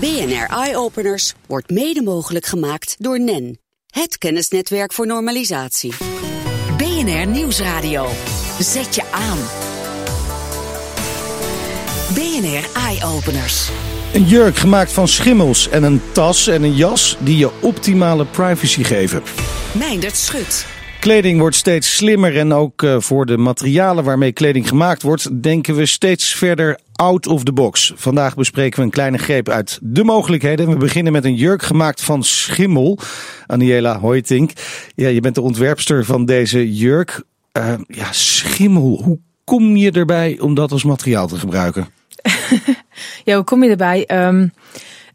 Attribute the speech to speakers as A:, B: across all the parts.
A: BNR Eye Openers wordt mede mogelijk gemaakt door NEN, het kennisnetwerk voor normalisatie. BNR Nieuwsradio. Zet je aan. BNR Eye Openers.
B: Een jurk gemaakt van schimmels en een tas en een jas die je optimale privacy geven.
A: Meindert Schut.
B: Kleding wordt steeds slimmer en ook uh, voor de materialen waarmee kleding gemaakt wordt, denken we steeds verder out of the box. Vandaag bespreken we een kleine greep uit de mogelijkheden. We beginnen met een jurk gemaakt van schimmel. Aniela Hoytink, ja, je bent de ontwerpster van deze jurk. Uh, ja, schimmel, hoe kom je erbij om dat als materiaal te gebruiken?
C: ja, hoe kom je erbij? Um,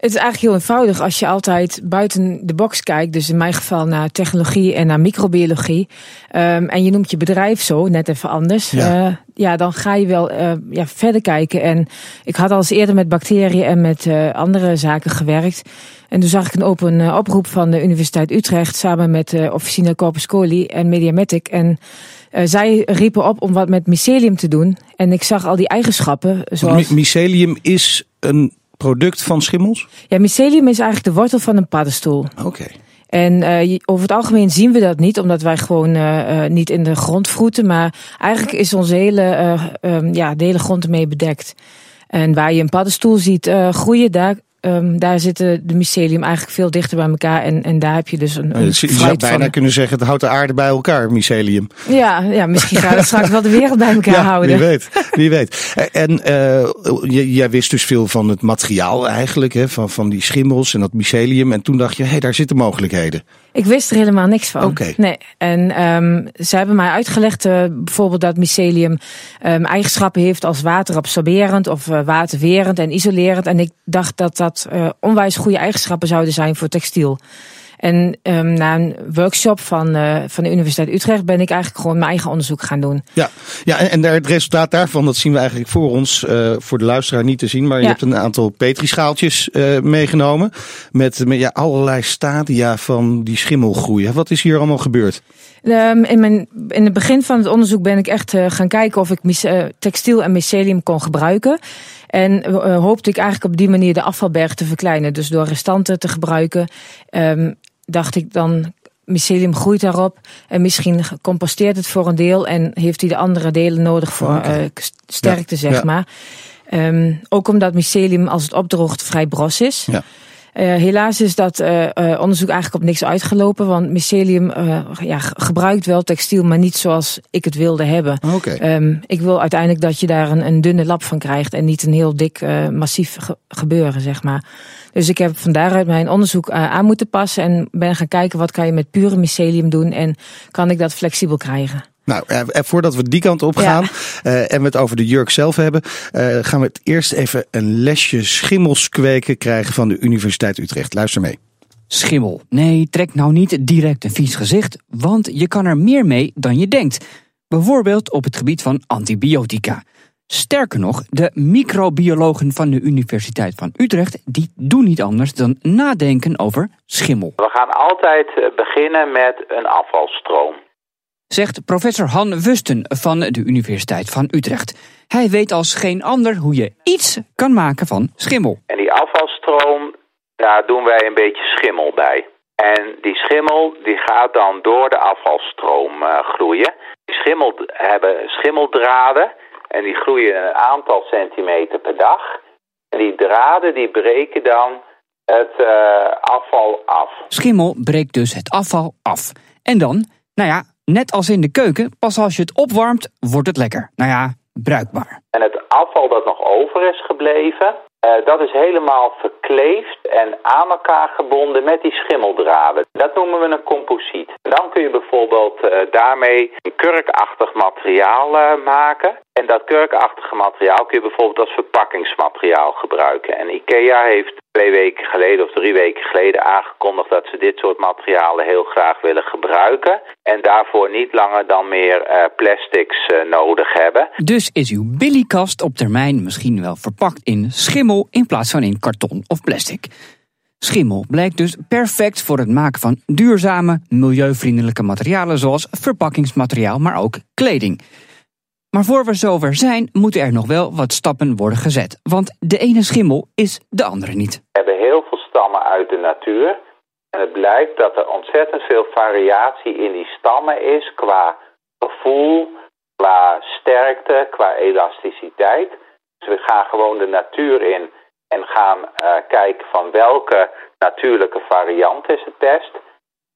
C: het is eigenlijk heel eenvoudig als je altijd buiten de box kijkt. Dus in mijn geval naar technologie en naar microbiologie. Um, en je noemt je bedrijf zo, net even anders. Ja, uh, ja dan ga je wel uh, ja, verder kijken. En ik had al eens eerder met bacteriën en met uh, andere zaken gewerkt. En toen zag ik een open oproep van de Universiteit Utrecht samen met Officina Corpus Coli en Mediamatic. En uh, zij riepen op om wat met mycelium te doen. En ik zag al die eigenschappen. Zoals...
B: mycelium is een product van schimmels?
C: Ja, mycelium is eigenlijk de wortel van een paddenstoel.
B: Oké.
C: En uh, over het algemeen zien we dat niet, omdat wij gewoon uh, niet in de grond vroeten. Maar eigenlijk is onze hele, um, ja, de hele grond ermee bedekt. En waar je een paddenstoel ziet groeien, daar Um, daar zitten de mycelium eigenlijk veel dichter bij elkaar. En, en daar heb je dus een. een
B: je zou bijna kunnen zeggen: het houdt de aarde bij elkaar, mycelium.
C: Ja, ja misschien gaat het straks wel de wereld bij elkaar
B: ja,
C: houden.
B: Wie weet. Wie weet. En uh, jij wist dus veel van het materiaal eigenlijk, hè, van, van die schimmels en dat mycelium. En toen dacht je: hé, hey, daar zitten mogelijkheden.
C: Ik wist er helemaal niks van.
B: Okay.
C: Nee. En um, ze hebben mij uitgelegd uh, bijvoorbeeld dat mycelium um, eigenschappen heeft als waterabsorberend of uh, waterwerend en isolerend. En ik dacht dat dat uh, onwijs goede eigenschappen zouden zijn voor textiel. En um, na een workshop van, uh, van de Universiteit Utrecht ben ik eigenlijk gewoon mijn eigen onderzoek gaan doen.
B: Ja, ja en, en het resultaat daarvan, dat zien we eigenlijk voor ons, uh, voor de luisteraar niet te zien. Maar je hebt een aantal petrischaaltjes uh, meegenomen met, met ja, allerlei stadia van die schimmelgroei. Wat is hier allemaal gebeurd?
C: Um, in, mijn, in het begin van het onderzoek ben ik echt gaan kijken of ik textiel en mycelium kon gebruiken. En hoopte ik eigenlijk op die manier de afvalberg te verkleinen. Dus door restanten te gebruiken, um, dacht ik dan, mycelium groeit daarop. En misschien composteert het voor een deel en heeft hij de andere delen nodig voor okay. sterkte, ja, zeg ja. maar. Um, ook omdat mycelium als het opdroogt vrij bros is.
B: Ja.
C: Uh, helaas is dat uh, uh, onderzoek eigenlijk op niks uitgelopen. Want mycelium ja, gebruikt wel textiel, maar niet zoals ik het wilde hebben.
B: Okay.
C: Um, ik wil uiteindelijk dat je daar een, een, dunne lap van krijgt. En niet een heel dik, massief ge gebeuren, zeg maar. Dus ik heb van daaruit mijn onderzoek aan moeten passen. En ben gaan kijken wat kan je met pure mycelium doen. En kan ik dat flexibel krijgen.
B: Nou, eh, voordat we die kant op gaan ja. uh, en we het over de jurk zelf hebben, uh, gaan we het eerst even een lesje schimmels kweken krijgen van de Universiteit Utrecht. Luister mee.
D: Schimmel. Nee, trek nou niet direct een vies gezicht, want je kan er meer mee dan je denkt. Bijvoorbeeld op het gebied van antibiotica. Sterker nog, de microbiologen van de Universiteit van Utrecht die doen niet anders dan nadenken over schimmel.
E: We gaan altijd beginnen met een afvalstroom
D: zegt professor Han Wusten van de Universiteit van Utrecht. Hij weet als geen ander hoe je iets kan maken van schimmel.
E: En die afvalstroom, daar doen wij een beetje schimmel bij. En die schimmel die gaat dan door de afvalstroom uh, groeien. Die schimmel hebben schimmeldraden en die groeien een aantal centimeter per dag. En die draden die breken dan het uh, afval af.
D: Schimmel breekt dus het afval af. En dan, nou ja, Net als in de keuken, pas als je het opwarmt, wordt het lekker. Nou ja, bruikbaar.
E: En het afval dat nog over is gebleven, uh, dat is helemaal verkleefd en aan elkaar gebonden met die schimmeldraden. Dat noemen we een composiet. Dan kun je bijvoorbeeld uh, daarmee een kurkachtig materiaal uh, maken. En dat kurkachtige materiaal kun je bijvoorbeeld als verpakkingsmateriaal gebruiken. En IKEA heeft twee weken geleden of drie weken geleden aangekondigd dat ze dit soort materialen heel graag willen gebruiken. En daarvoor niet langer dan meer uh, plastics uh, nodig hebben.
D: Dus is uw billykast op termijn misschien wel verpakt in schimmel in plaats van in karton of plastic. Schimmel blijkt dus perfect voor het maken van duurzame, milieuvriendelijke materialen zoals verpakkingsmateriaal, maar ook kleding. Maar voor we zover zijn, moeten er nog wel wat stappen worden gezet. Want de ene schimmel is de andere niet.
E: We hebben stammen uit de natuur. En het blijkt dat er ontzettend veel variatie in die stammen is qua gevoel, qua sterkte, qua elasticiteit. Dus we gaan gewoon de natuur in en gaan uh, kijken van welke natuurlijke variant is het best.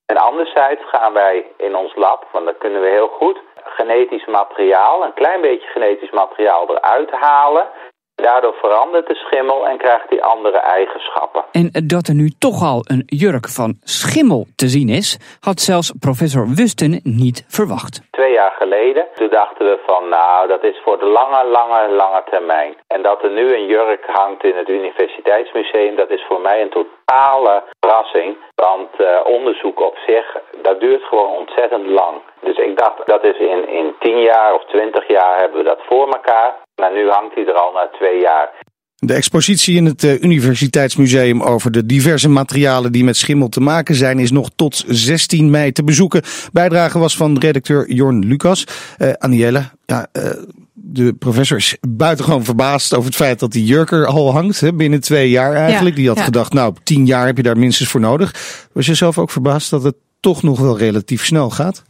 E: En anderzijds gaan wij in ons lab, want dat kunnen we heel goed, genetisch materiaal, een klein beetje genetisch materiaal eruit halen. Daardoor verandert de schimmel en krijgt hij andere eigenschappen.
D: En dat er nu toch al een jurk van schimmel te zien is, had zelfs professor Wusten niet verwacht.
E: Twee jaar geleden, toen dachten we van nou, dat is voor de lange, lange, lange termijn. En dat er nu een jurk hangt in het Universiteitsmuseum, dat is voor mij een totale verrassing. Want uh, onderzoek op zich, dat duurt gewoon ontzettend lang. Dus ik dacht, dat is in, in tien jaar of twintig jaar hebben we dat voor elkaar. Maar nu hangt hij er al na twee jaar.
B: De expositie in het uh, Universiteitsmuseum over de diverse materialen die met schimmel te maken zijn, is nog tot 16 mei te bezoeken. Bijdrage was van redacteur Jorn Lucas. Uh, Anielle, ja, uh, de professor is buitengewoon verbaasd over het feit dat die jurker al hangt. Hè, binnen twee jaar eigenlijk. Ja, die had ja. gedacht, nou, tien jaar heb je daar minstens voor nodig. Was je zelf ook verbaasd dat het toch nog wel relatief snel gaat?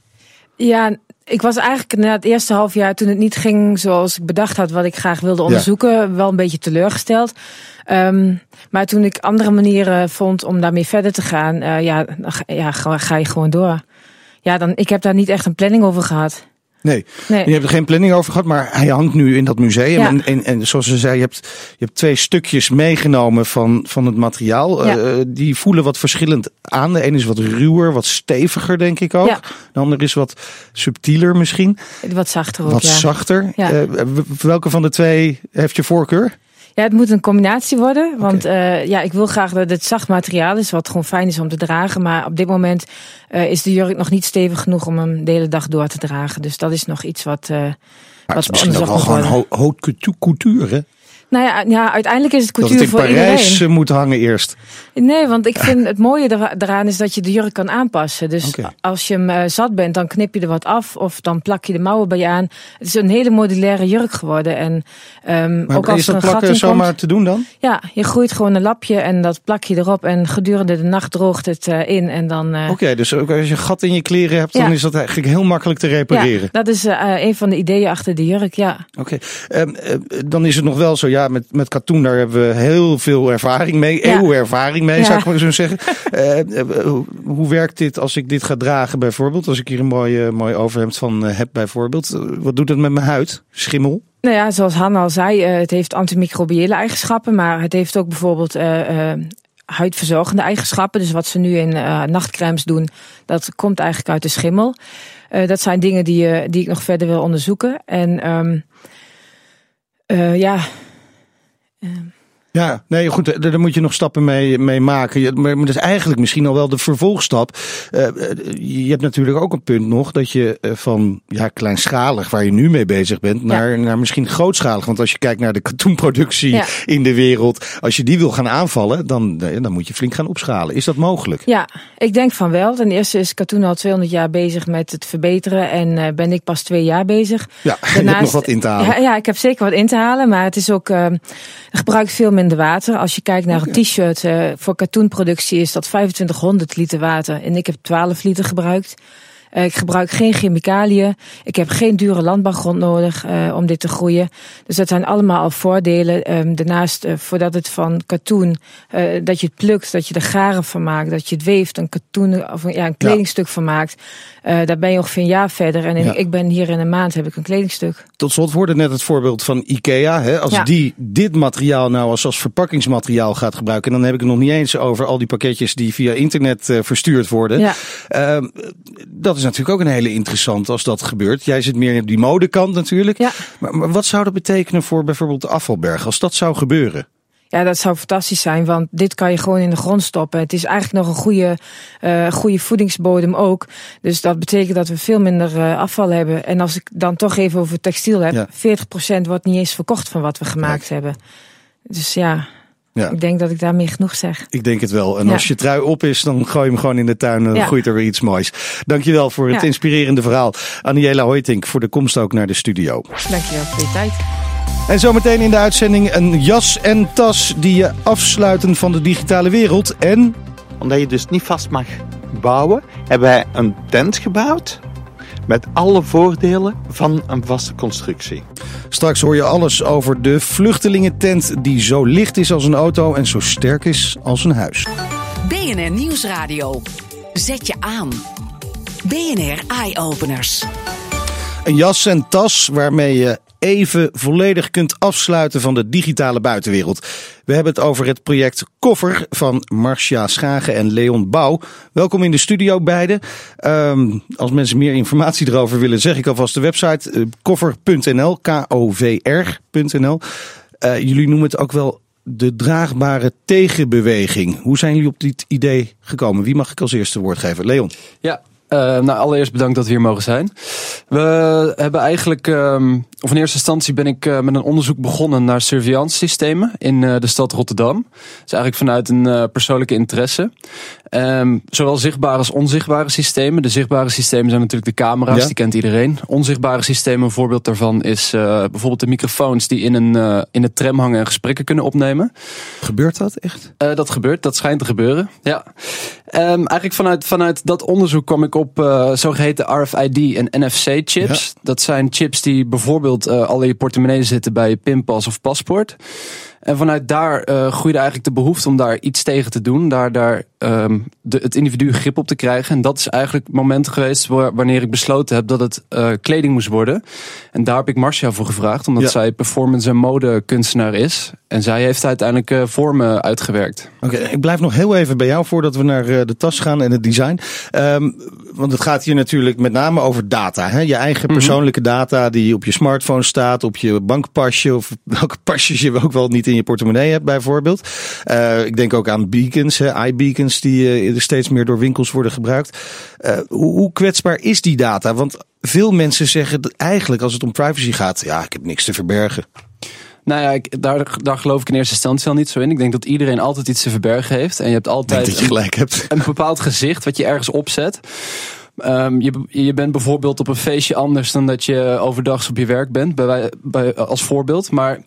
C: Ja, ik was eigenlijk na het eerste half jaar, toen het niet ging zoals ik bedacht had, wat ik graag wilde onderzoeken, ja. wel een beetje teleurgesteld. Um, maar toen ik andere manieren vond om daarmee verder te gaan, uh, ja, ja, ga je gewoon door. Ja, dan, ik heb daar niet echt een planning over gehad.
B: Nee. nee, je hebt er geen planning over gehad, maar hij hangt nu in dat museum. Ja. En, en, en, zoals ze zei, je hebt, je hebt twee stukjes meegenomen van, van het materiaal. Ja. Uh, die voelen wat verschillend aan. De ene is wat ruwer, wat steviger, denk ik ook. Ja. De andere is wat subtieler misschien.
C: Wat zachter ook,
B: Wat zachter. Uh, welke van de twee heeft je voorkeur?
C: Ja, het moet een combinatie worden. Want okay. uh, ja, ik wil graag dat het zacht materiaal is, wat gewoon fijn is om te dragen. Maar op dit moment uh, is de jurk nog niet stevig genoeg om hem de hele dag door te dragen. Dus dat is nog iets wat. Uh,
B: maar wat het is misschien ook wel gewoon haute couture, hè?
C: Nou ja, ja, uiteindelijk is het couture
B: dat
C: voor
B: het in Parijs
C: iedereen.
B: moet hangen eerst.
C: Nee, want ik vind het mooie eraan is dat je de jurk kan aanpassen. Dus okay. als je hem uh, zat bent, dan knip je er wat af of dan plak je de mouwen bij je aan. Het is een hele modulaire jurk geworden. En, um,
B: maar
C: ook als
B: is dat
C: er een
B: plakken zomaar
C: komt,
B: te doen dan?
C: Ja, je groeit gewoon een lapje en dat plak je erop. En gedurende de nacht droogt het uh, in. En dan. Uh,
B: Oké, okay, dus ook als je een gat in je kleren hebt, ja. dan is dat eigenlijk heel makkelijk te repareren.
C: Ja, dat is een van de ideeën achter de jurk, ja.
B: Oké, okay. um, dan is het nog wel zo, ja, met, met katoen daar hebben we heel veel ervaring mee. Ja. Eeuwen ervaring mee, ja. zou ik maar zo zeggen. uh, uh, hoe werkt dit als ik dit ga dragen bijvoorbeeld? Als ik hier een mooi, mooi overhemd van heb bijvoorbeeld. wat doet het met mijn huid? Schimmel?
C: Nou ja, zoals Hanna al zei, het heeft antimicrobiële eigenschappen. Maar het heeft ook bijvoorbeeld huidverzorgende eigenschappen. Dus wat ze nu in nachtcremes doen, dat komt eigenlijk uit de schimmel. dat zijn dingen die, die ik nog verder wil onderzoeken. En um, ja...
B: Ja, nee, goed, daar moet je nog stappen mee, mee maken. Maar dat is eigenlijk misschien al wel de vervolgstap. Uh, je hebt natuurlijk ook een punt nog dat je van ja, kleinschalig, waar je nu mee bezig bent, naar, ja. naar misschien grootschalig. Want als je kijkt naar de katoenproductie ja. in de wereld, als je die wil gaan aanvallen, dan, dan moet je flink gaan opschalen. Is dat mogelijk?
C: Ja, ik denk van wel. Ten eerste is katoen al 200 jaar bezig met het verbeteren en ben ik pas twee jaar bezig.
B: Ja, Daarnaast, je hebt nog wat in te halen.
C: Ja, ja, ik heb zeker wat in te halen, maar het is ook, uh, gebruikt veel minder water. Als je kijkt naar okay. een t-shirt uh, voor katoenproductie is dat 2500 liter water. En ik heb 12 liter gebruikt. Uh, ik gebruik geen chemicaliën. Ik heb geen dure landbouwgrond nodig uh, om dit te groeien. Dus dat zijn allemaal al voordelen. Um, daarnaast, uh, voordat het van katoen, dat je het plukt, dat je er garen van maakt, dat je het weeft, een katoen of een, ja, een kledingstuk ja. van maakt. daar ben je ongeveer een jaar verder. En in, ja. ik ben hier in een maand heb ik een kledingstuk.
B: Tot slot wordt net het voorbeeld van IKEA. Hè? Als ja. die dit materiaal nou als, als verpakkingsmateriaal gaat gebruiken, en dan heb ik het nog niet eens over al die pakketjes die via internet verstuurd worden.
C: Ja.
B: Ehm, dat is natuurlijk ook een hele interessante als dat gebeurt. Jij zit meer op die modekant natuurlijk.
C: Ja.
B: Maar, maar wat zou dat betekenen voor bijvoorbeeld de afvalberg als dat zou gebeuren?
C: Ja, dat zou fantastisch zijn, want dit kan je gewoon in de grond stoppen. Het is eigenlijk nog een goede, uh, goede voedingsbodem ook. Dus dat betekent dat we veel minder uh, afval hebben. En als ik dan toch even over textiel heb, ja. 40% wordt niet eens verkocht van wat we gemaakt nee. hebben. Dus ja, ja. Ik denk dat ik daarmee genoeg zeg.
B: Ik denk het wel. En ja. als je trui op is, dan gooi je hem gewoon in de tuin en dan ja. groeit er weer iets moois. Dankjewel voor het inspirerende verhaal. Aniela Hoytink voor de komst ook naar de studio.
C: Dankjewel voor je tijd.
B: En zometeen in de uitzending een jas en tas die je afsluiten van de digitale wereld. En
F: Omdat je dus niet vast mag bouwen, hebben wij een tent gebouwd. Met alle voordelen van een vaste constructie.
B: straks hoor je alles over de vluchtelingentent die zo licht is als een auto en zo sterk is als een huis.
A: BNR Nieuwsradio. Zet je aan. BNR Eye Openers.
B: Een jas en tas waarmee je even volledig kunt afsluiten van de digitale buitenwereld. We hebben het over het project Koffer van Marcia Schagen en Leon Bouw. Welkom in de studio beiden. Ehm, als mensen meer informatie erover willen, zeg ik alvast de website uh, koffer.nl, K-O-V-R.nl. Uh, jullie noemen het ook wel de draagbare tegenbeweging. Hoe zijn jullie op dit idee gekomen? Wie mag ik als eerste woord geven? Leon.
G: Ja, uh, nou, allereerst bedankt dat we hier mogen zijn. We hebben eigenlijk, um, of in eerste instantie ben ik uh, met een onderzoek begonnen naar surveillance systemen in uh, de stad Rotterdam. Dat is eigenlijk vanuit een persoonlijke interesse. Um, zowel zichtbare als onzichtbare systemen. De zichtbare systemen zijn natuurlijk de camera's, ja. die kent iedereen. Onzichtbare systemen, een voorbeeld daarvan is bijvoorbeeld de microfoons die in een, in het tram hangen en gesprekken kunnen opnemen.
B: Gebeurt dat echt?
G: dat gebeurt, dat schijnt te gebeuren, ja. Um, eigenlijk vanuit, vanuit dat onderzoek kwam ik op zogeheten RFID en NFC-chips. Ja. Dat zijn chips die bijvoorbeeld al in je portemonnee zitten bij je pinpas of paspoort. En vanuit daar uh, groeide eigenlijk de behoefte om daar iets tegen te doen. Daar, daar um, de, het individu grip op te krijgen. En dat is eigenlijk het moment geweest waar, wanneer ik besloten heb dat het uh, kleding moest worden. En daar heb ik Marcia voor gevraagd. Omdat ja. zij performance- en modekunstenaar is. En zij heeft uiteindelijk uh, vormen uitgewerkt.
B: Oké, okay, ik blijf nog heel even bij jou voordat we naar uh, de tas gaan en het design. Um, want het gaat hier natuurlijk met name over data. Hè? Je eigen persoonlijke mm -hmm. data die op je smartphone staat, op je bankpasje of welke pasjes je ook wel niet in je portemonnee hebt bijvoorbeeld. Ik denk ook aan beacons, iBeacons die uh, steeds meer door winkels worden gebruikt. Uh, hoe, hoe kwetsbaar is die data? Want veel mensen zeggen dat eigenlijk als het om privacy gaat, ja, ik heb niks te verbergen.
G: Nou ja, ik, daar, daar geloof ik in eerste instantie al niet zo in. Ik denk dat iedereen altijd iets te verbergen heeft. En je hebt altijd
B: dat je gelijk hebt.
G: Een, een bepaald gezicht wat je ergens opzet. Um, je, je bent bijvoorbeeld op een feestje anders dan dat je overdag op je werk bent, bij, bij, als voorbeeld. Maar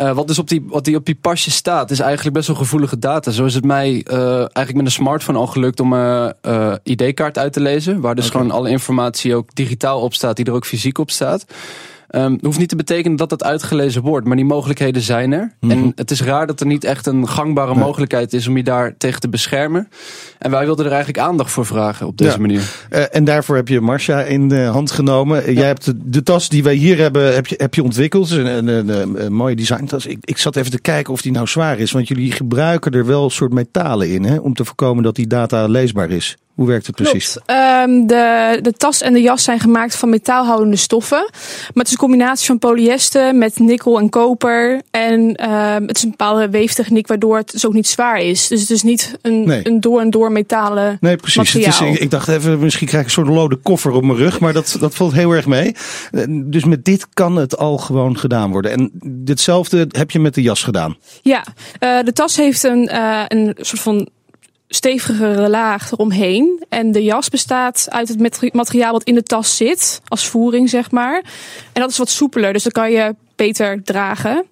G: uh, wat, dus op die, wat die op die pasje staat, is eigenlijk best wel gevoelige data. Zo is het mij uh, eigenlijk met een smartphone al gelukt om een uh, ID-kaart uit te lezen. Waar dus okay. gewoon alle informatie ook digitaal op staat, die er ook fysiek op staat. Um, het hoeft niet te betekenen dat dat uitgelezen wordt, maar die mogelijkheden zijn er. Mm -hmm. En het is raar dat er niet echt een gangbare nee. mogelijkheid is om je daar tegen te beschermen. En wij wilden er eigenlijk aandacht voor vragen op deze
B: ja.
G: manier.
B: Uh, en daarvoor heb je Marcia in de hand genomen. Ja. Jij hebt de, de, tas die wij hier hebben, heb je, heb je ontwikkeld. Een, een, een, een mooie designtas. Ik, ik zat even te kijken of die nou zwaar is, want jullie gebruiken er wel een soort metalen in, hè, om te voorkomen dat die data leesbaar is. Hoe werkt het precies?
H: Klopt. Um, de, de tas en de jas zijn gemaakt van metaalhoudende stoffen. Maar het is een combinatie van polyester met nikkel en koper. En um, het is een bepaalde weeftechniek waardoor het dus ook niet zwaar is. Dus het is niet een, nee. een door en door metalen
B: Nee, precies.
H: Materiaal.
B: Het is, ik dacht even, misschien krijg ik een soort lode koffer op mijn rug. Maar dat, dat valt heel erg mee. Dus met dit kan het al gewoon gedaan worden. En ditzelfde heb je met de jas gedaan.
H: Ja, uh, de tas heeft een, uh, een soort van stevigere laag eromheen. En de jas bestaat uit het materiaal wat in de tas zit, als voering zeg maar. En dat is wat soepeler, dus dan kan je beter dragen.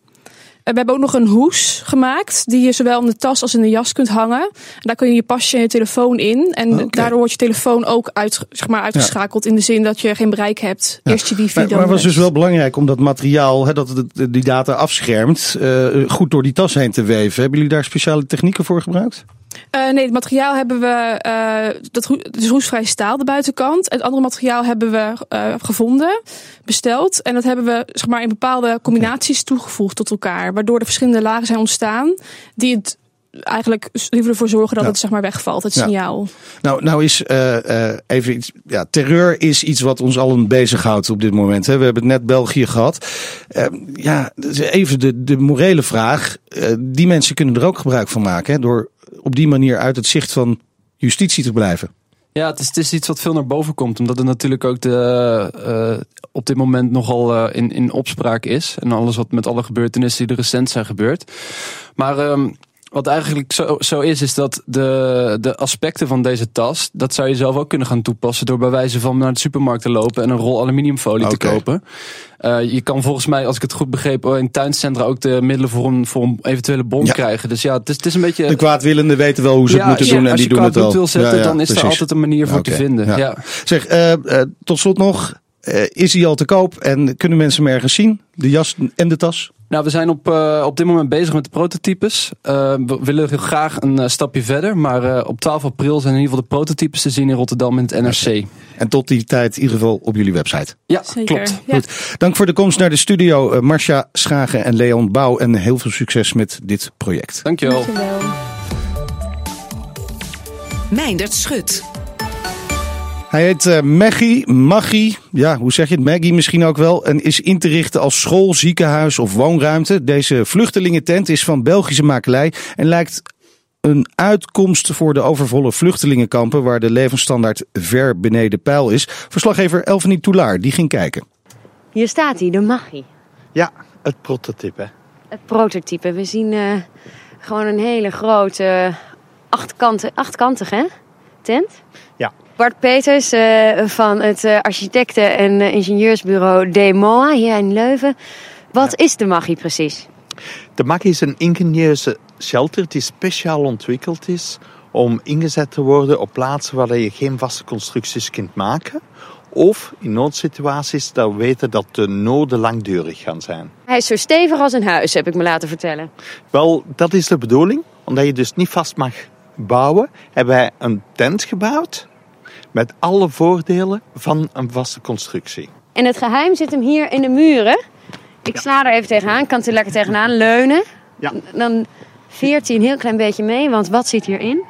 H: We hebben ook nog een hoes gemaakt, die je zowel in de tas als in de jas kunt hangen. En daar kun je je pasje en je telefoon in. En okay. daardoor wordt je telefoon ook uit, zeg maar, uitgeschakeld ja. in de zin dat je geen bereik hebt. Ja. Eerst je wifi,
B: maar, Maar het was dus wel belangrijk om dat materiaal, dat het die data afschermt, uh, goed door die tas heen te weven. Hebben jullie daar speciale technieken voor gebruikt?
H: Uh, nee, het materiaal hebben we, uh, dat is roestvrij staal, de buitenkant. Het andere materiaal hebben we uh, gevonden, besteld. En dat hebben we zeg maar, in bepaalde combinaties toegevoegd tot elkaar. Waardoor er verschillende lagen zijn ontstaan die het eigenlijk ervoor zorgen dat ja. het zeg maar wegvalt, het
B: ja.
H: signaal.
B: Nou, nou is uh, uh, even iets, ja, terreur is iets wat ons allen bezighoudt op dit moment. Hè. We hebben het net België gehad. Uh, ja, even de, de morele vraag. die mensen kunnen er ook gebruik van maken, hè, door op die manier uit het zicht van justitie te blijven.
G: Ja, het is, het is iets wat veel naar boven komt. Omdat het natuurlijk ook de, uh, op dit moment nogal uh, in, in opspraak is. En alles wat met alle gebeurtenissen die er recent zijn gebeurd. Maar um, wat eigenlijk zo, zo is, is dat de, de aspecten van deze tas, dat zou je zelf ook kunnen gaan toepassen door bij wijze van naar de supermarkt te lopen en een rol aluminiumfolie te kopen. Eh, je kan volgens mij, als ik het goed begreep, in tuincentra ook de middelen voor een, voor een eventuele bom
B: Ja.
G: krijgen. Dus ja, het is, het is een beetje.
B: De kwaadwillenden weten wel hoe ze het moeten
G: ja,
B: doen en
G: als
B: die
G: je
B: doen het
G: kwaad
B: al.
G: bloed wil zetten, dan is er altijd een manier voor te vinden.
B: ja. Zeg, eh, eh, tot slot nog. is hij al te koop en kunnen mensen hem ergens zien? De jas en de tas?
G: Nou, we zijn op, eh, op dit moment bezig met de prototypes. Eh, we willen heel graag een eh, stapje verder. Maar eh, op 12 april zijn in ieder geval de prototypes te zien in Rotterdam in het NRC.
B: En tot die tijd in ieder geval op jullie website.
G: Ja,
H: Zeker.
G: klopt.
H: Ja.
B: Goed. Dank voor de komst naar de studio, Marcia Schagen en Leon Bouw. En heel veel succes met dit project.
G: Dankjewel.
H: Dankjewel.
A: Meindert Schut.
B: Hij heet eh, Maggie, Maggie, ja, hoe zeg je het? Maggie misschien ook wel. En is in te richten als school, ziekenhuis of woonruimte. Deze vluchtelingentent is van Belgische makelij en lijkt een uitkomst voor de overvolle vluchtelingenkampen waar de levensstandaard ver beneden peil is. Verslaggever Elfanie Toulaar, die ging kijken.
I: Hier staat hij, de Maggie.
F: Ja, het prototype.
I: Het prototype. We zien eh, gewoon een hele grote, achtkante, achtkantige tent.
F: Ja.
I: Bart Peters eh, van het eh, architecten- en eh, ingenieursbureau DEMOA hier in Leuven. Wat is de Maggie precies?
F: De MAC is een ingenieuze shelter die speciaal ontwikkeld is om ingezet te worden op plaatsen waar je geen vaste constructies kunt maken. Of in noodsituaties dat we weten dat de noden langdurig gaan zijn.
I: Hij is zo stevig als een huis, heb ik me laten vertellen.
F: Wel, dat is de bedoeling. Omdat je dus niet vast mag bouwen, hebben wij een tent gebouwd met alle voordelen van een vaste constructie.
I: En het geheim zit hem hier in de muren. Ik sla er even tegenaan, kan er lekker tegenaan leunen.
F: Ja.
I: Dan veert hij een heel klein beetje mee, want wat zit hierin?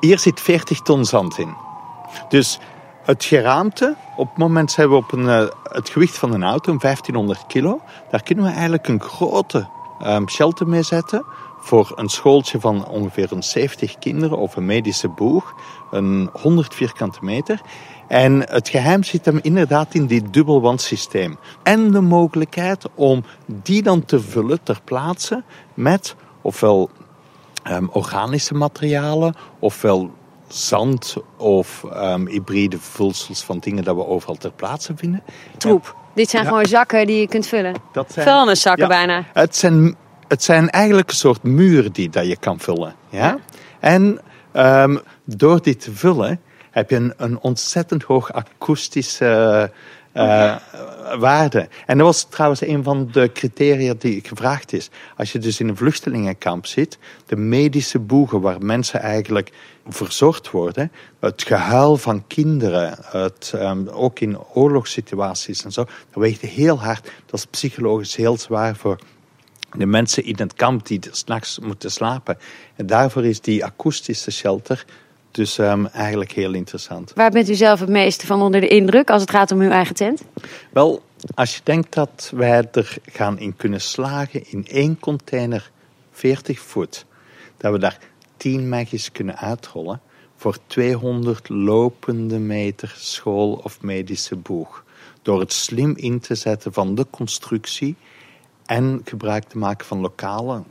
F: Hier zit 40 ton zand in. Dus het geraamte, op het moment zijn we op een, eh, het gewicht van een auto, een 1500 kilo. Daar kunnen we eigenlijk een grote ehm, shelter mee zetten. Voor een schooltje van ongeveer een 70 kinderen of een medische boeg. Een 100 vierkante meter. En het geheim zit hem inderdaad in dit dubbelwandsysteem. En de mogelijkheid om die dan te vullen ter plaatse met ofwel ehm, organische materialen, ofwel zand of ehm, hybride vulsels van dingen dat we overal ter plaatse vinden.
I: Troep. Dit zijn
F: Ja.
I: gewoon zakken die je kunt vullen.
F: Dat zijn,
I: Vuilniszakken
F: Ja.
I: bijna.
F: Het zijn, het zijn eigenlijk een soort muren die dat je kan vullen. Ja? En ehm, door dit te vullen heb je een, een ontzettend hoog akoestische eh, waarde. En dat was trouwens een van de criteria die gevraagd is. Als je dus in een vluchtelingenkamp zit, de medische boegen waar mensen eigenlijk verzorgd worden, het gehuil van kinderen, het, ehm, ook in oorlogssituaties en zo, dat weegt heel hard. Dat is psychologisch heel zwaar voor de mensen in het kamp die s'nachts moeten slapen. En daarvoor is die akoestische shelter dus ehm, eigenlijk heel interessant.
I: Waar bent u zelf het meeste van onder de indruk als het gaat om uw eigen tent?
F: Wel, als je denkt dat wij er gaan in kunnen slagen in één container 40 voet, dat we daar 10 megjes kunnen uitrollen voor 200 lopende meter school- of medische boeg. Door het slim in te zetten van de constructie en gebruik te maken van lokale,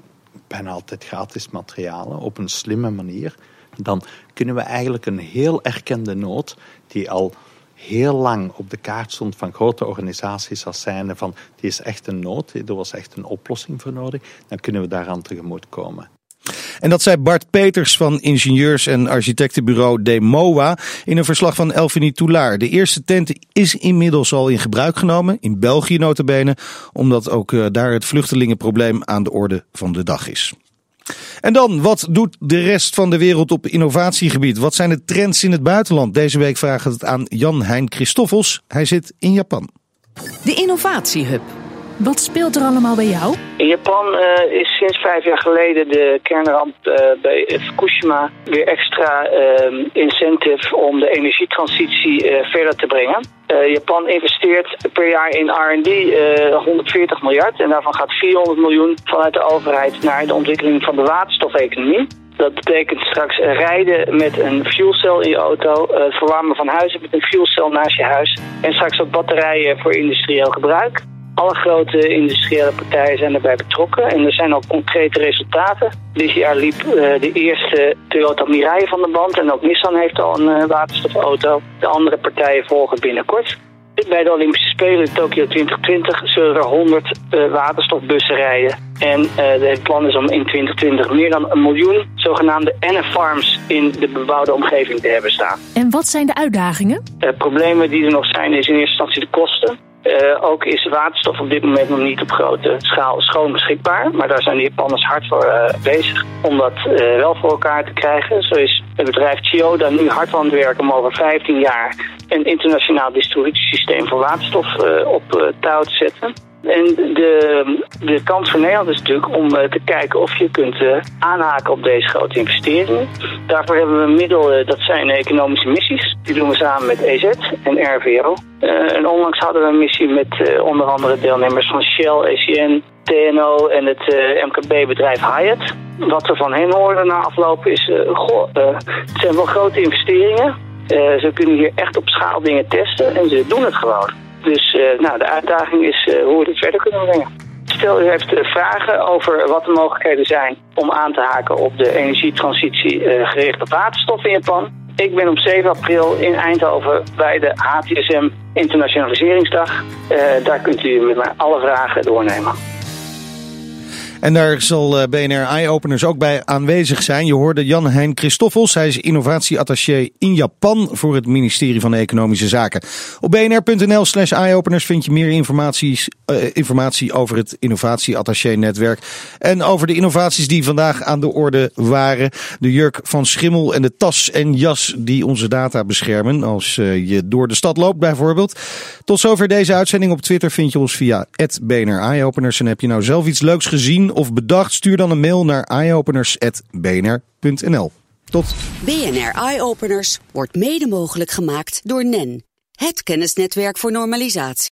F: bijna altijd gratis materialen op een slimme manier, dan kunnen we eigenlijk een heel erkende nood die al heel lang op de kaart stond van grote organisaties als zijnde van die is echt een nood, er was echt een oplossing voor nodig, dan kunnen we daaraan tegemoet komen.
B: En dat zei Bart Peters van ingenieurs- en architectenbureau Demoa in een verslag van Elfanie Toulaar. De eerste tent is inmiddels al in gebruik genomen, in België notabene, omdat ook eh, daar het vluchtelingenprobleem aan de orde van de dag is. En dan, wat doet de rest van de wereld op innovatiegebied? Wat zijn de trends in het buitenland? Deze week vragen we het aan Jan-Hein Christoffels. Hij zit in Japan.
A: De Innovatiehub.
J: Wat speelt er allemaal bij jou?
K: In Japan eh, is sinds vijf jaar geleden de kernramp eh, bij Fukushima weer extra eh, incentive om de energietransitie eh, verder te brengen. Japan investeert per jaar in R&D eh 140 miljard en daarvan gaat 400 miljoen vanuit de overheid naar de ontwikkeling van de waterstofeconomie. Dat betekent straks rijden met een fuelcel in je auto, het verwarmen van huizen met een fuelcel naast je huis en straks ook batterijen voor industrieel gebruik. Alle grote industriële partijen zijn erbij betrokken en er zijn al concrete resultaten. Dit jaar liep uh, de eerste Toyota Mirai van de band en ook Nissan heeft al een uh, waterstofauto. De andere partijen volgen binnenkort. Bij de Olympische Spelen in Tokio 2020 zullen er 100 uh, waterstofbussen rijden. En het plan is om in 2020 meer dan een miljoen zogenaamde NF-farms in de bebouwde omgeving te hebben staan.
J: En wat zijn de uitdagingen?
K: problemen die er nog zijn is in eerste instantie de kosten. Uh, ook is waterstof op dit moment nog niet op grote schaal schoon beschikbaar. Maar daar zijn de Japanners hard voor uh, bezig om dat uh, wel voor elkaar te krijgen. Zo is het bedrijf Chiyoda nu hard aan het werken om over 15 jaar een internationaal distributiesysteem voor waterstof op touw te zetten. En de, de kans voor Nederland is natuurlijk om uh, te kijken of je kunt uh, aanhaken op deze grote investeringen. Daarvoor hebben we een middel, uh, dat zijn economische missies. Die doen we samen met EZ en RVO. en onlangs hadden we een missie met onder andere deelnemers van Shell, ECN, TNO en het MKB-bedrijf Hyatt. Wat we van hen hoorden na afloop is, het zijn wel grote investeringen. ze kunnen hier echt op schaal dingen testen en ze doen het gewoon. Dus uh, nou, de uitdaging is uh, hoe we dit verder kunnen brengen. Stel u heeft uh, vragen over wat de mogelijkheden zijn om aan te haken op de energietransitie gericht op waterstof in Japan. Ik ben op 7 april in Eindhoven bij de HTSM Internationaliseringsdag. daar kunt u met mij alle vragen doornemen.
B: En daar zal BNR Eye-Openers ook bij aanwezig zijn. Je hoorde Jan-Hein Christoffels. Hij is innovatieattaché in Japan voor het ministerie van Economische Zaken. Op bnr.nl slash eyeopeners vind je meer informatie, uh, informatie over het innovatieattaché-netwerk. En over de innovaties die vandaag aan de orde waren. De jurk van Schimmel en de tas en jas die onze data beschermen. Als uh, je door de stad loopt bijvoorbeeld. Tot zover deze uitzending. Op Twitter vind je ons via BNR Eyeopeners. En heb je nou zelf iets leuks of bedacht? Stuur dan een mail naar eyeopeners.bnr.nl. Tot.
A: BNR Eyeopeners wordt mede mogelijk gemaakt door NEN, het kennisnetwerk voor normalisatie.